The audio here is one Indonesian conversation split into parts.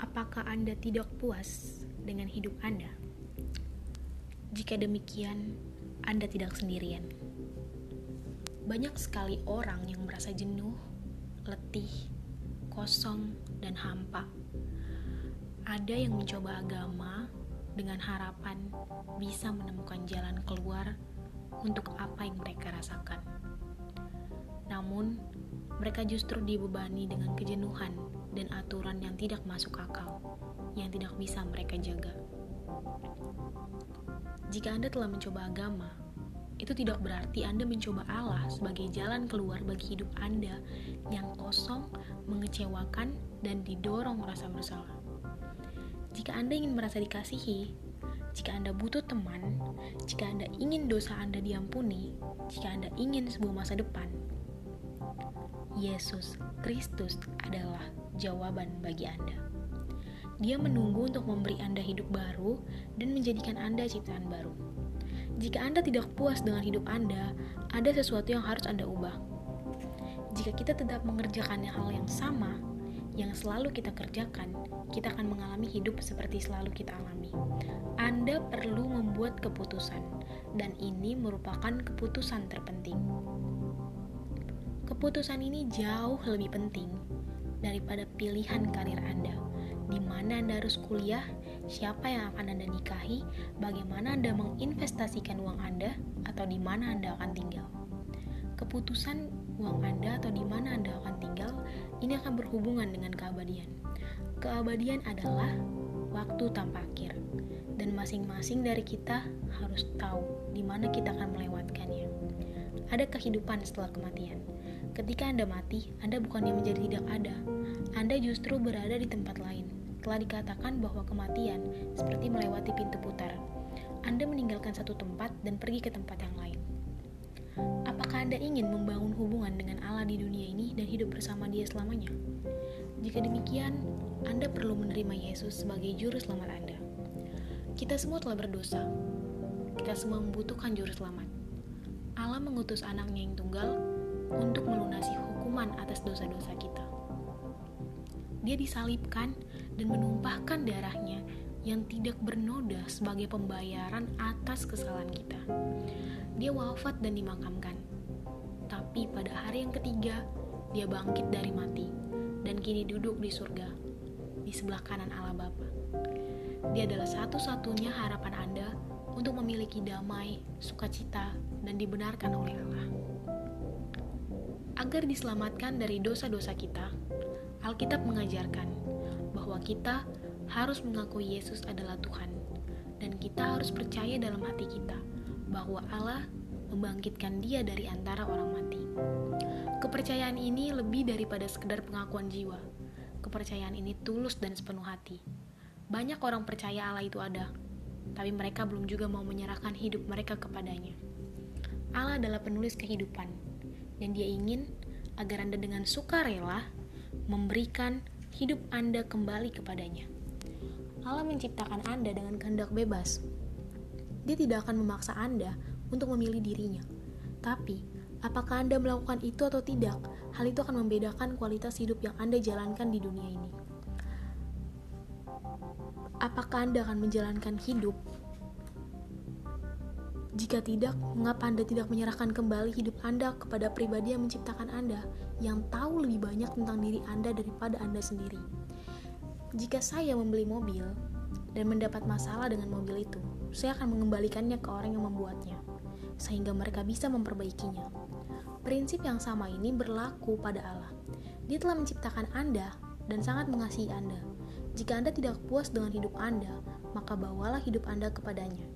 Apakah Anda tidak puas dengan hidup Anda? Jika demikian, Anda tidak sendirian. Banyak sekali orang yang merasa jenuh, letih, kosong, dan hampa. Ada yang mencoba agama dengan harapan bisa menemukan jalan keluar untuk apa yang mereka rasakan. Namun, mereka justru dibebani dengan kejenuhan dan aturan yang tidak masuk akal, yang tidak bisa mereka jaga. Jika Anda telah mencoba agama, itu tidak berarti Anda mencoba Allah sebagai jalan keluar bagi hidup Anda yang kosong, mengecewakan, dan didorong rasa bersalah. Jika Anda ingin merasa dikasihi, jika Anda butuh teman, jika Anda ingin dosa Anda diampuni, jika Anda ingin sebuah masa depan, Yesus Kristus adalah jawaban bagi Anda. Dia menunggu untuk memberi Anda hidup baru dan menjadikan Anda ciptaan baru. Jika Anda tidak puas dengan hidup Anda, ada sesuatu yang harus Anda ubah. Jika kita tetap mengerjakan hal yang sama, yang selalu kita kerjakan, kita akan mengalami hidup seperti selalu kita alami. Anda perlu membuat keputusan, dan ini merupakan keputusan terpenting. Keputusan ini jauh lebih penting daripada pilihan karir Anda. Di mana Anda harus kuliah, siapa yang akan Anda nikahi, bagaimana Anda menginvestasikan uang Anda, atau di mana Anda akan tinggal. Keputusan uang Anda atau di mana Anda akan tinggal ini akan berhubungan dengan keabadian. Keabadian adalah waktu tanpa akhir, dan masing-masing dari kita harus tahu di mana kita akan melewatkannya. Ada kehidupan setelah kematian Ketika Anda mati, Anda bukannya menjadi tidak ada. Anda justru berada di tempat lain. Telah dikatakan bahwa kematian seperti melewati pintu putar. Anda meninggalkan satu tempat dan pergi ke tempat yang lain. Apakah Anda ingin membangun hubungan dengan Allah di dunia ini dan hidup bersama Dia selamanya? Jika demikian, Anda perlu menerima Yesus sebagai juru selamat Anda. Kita semua telah berdosa. Kita semua membutuhkan juru selamat. Allah mengutus anaknya yang tunggal untuk melunasi hukuman atas dosa-dosa kita. Dia disalibkan dan menumpahkan darahnya yang tidak bernoda sebagai pembayaran atas kesalahan kita. Dia wafat dan dimakamkan. Tapi pada hari yang ketiga, dia bangkit dari mati dan kini duduk di surga, di sebelah kanan Allah Bapa. Dia adalah satu-satunya harapan Anda untuk memiliki damai, sukacita, dan dibenarkan oleh Allah. Agar diselamatkan dari dosa-dosa kita, Alkitab mengajarkan bahwa kita harus mengakui Yesus adalah Tuhan, dan kita harus percaya dalam hati kita bahwa Allah membangkitkan Dia dari antara orang mati. Kepercayaan ini lebih daripada sekedar pengakuan jiwa. Kepercayaan ini tulus dan sepenuh hati. Banyak orang percaya Allah itu ada, tapi mereka belum juga mau menyerahkan hidup mereka kepadanya. Allah adalah penulis kehidupan, dan dia ingin agar Anda dengan sukarela memberikan hidup Anda kembali kepadanya. Allah menciptakan Anda dengan kehendak bebas. Dia tidak akan memaksa Anda untuk memilih dirinya. Tapi, apakah Anda melakukan itu atau tidak, hal itu akan membedakan kualitas hidup yang Anda jalankan di dunia ini. Apakah Anda akan menjalankan hidup jika tidak, mengapa Anda tidak menyerahkan kembali hidup Anda kepada pribadi yang menciptakan Anda, yang tahu lebih banyak tentang diri Anda daripada Anda sendiri? Jika saya membeli mobil dan mendapat masalah dengan mobil itu, saya akan mengembalikannya ke orang yang membuatnya, sehingga mereka bisa memperbaikinya. Prinsip yang sama ini berlaku pada Allah. Dia telah menciptakan Anda dan sangat mengasihi Anda. Jika Anda tidak puas dengan hidup Anda, maka bawalah hidup Anda kepadanya,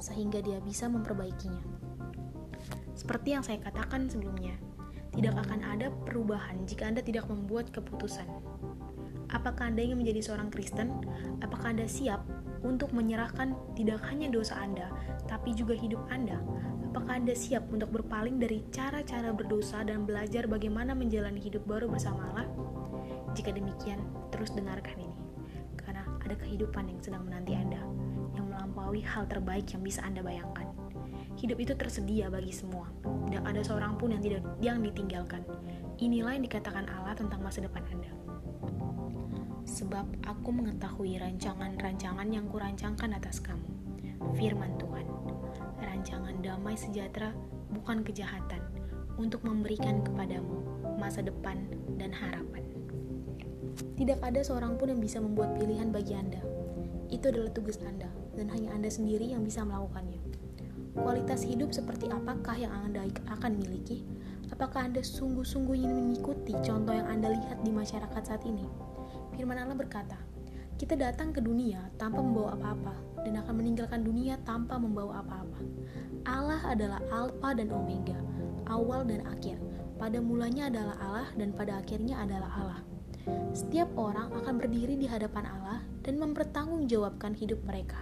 sehingga dia bisa memperbaikinya. Seperti yang saya katakan sebelumnya, tidak akan ada perubahan jika Anda tidak membuat keputusan. Apakah Anda ingin menjadi seorang Kristen? Apakah Anda siap untuk menyerahkan tidak hanya dosa Anda, tapi juga hidup Anda? Apakah Anda siap untuk berpaling dari cara-cara berdosa dan belajar bagaimana menjalani hidup baru bersama Allah? Jika demikian, terus dengarkan ini ada kehidupan yang sedang menanti Anda, melampaui hal terbaik yang bisa Anda bayangkan. Hidup itu tersedia bagi semua, tidak ada seorang pun yang tidak yang ditinggalkan. Inilah yang dikatakan Allah tentang masa depan Anda. Sebab aku mengetahui rancangan-rancangan yang kurancangkan atas kamu. Firman Tuhan, rancangan damai sejahtera bukan kejahatan, untuk memberikan kepadamu masa depan dan harapan. Tidak ada seorang pun yang bisa membuat pilihan bagi Anda. Itu adalah tugas Anda, dan hanya Anda sendiri yang bisa melakukannya. Kualitas hidup seperti apakah yang Anda akan miliki? Apakah Anda sungguh-sungguh ingin mengikuti contoh yang Anda lihat di masyarakat saat ini? Firman Allah berkata, kita datang ke dunia tanpa membawa apa-apa dan akan meninggalkan dunia tanpa membawa apa-apa. Allah adalah Alfa dan Omega, awal dan akhir. Pada mulanya adalah Allah dan pada akhirnya adalah Allah. Setiap orang akan berdiri di hadapan Allah dan mempertanggungjawabkan hidup mereka.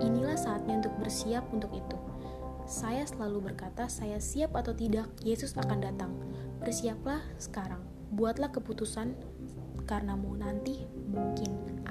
Inilah saatnya untuk bersiap untuk itu. Saya selalu berkata, "Saya siap atau tidak, Yesus akan datang." Bersiaplah sekarang, buatlah keputusan, karena mau nanti mungkin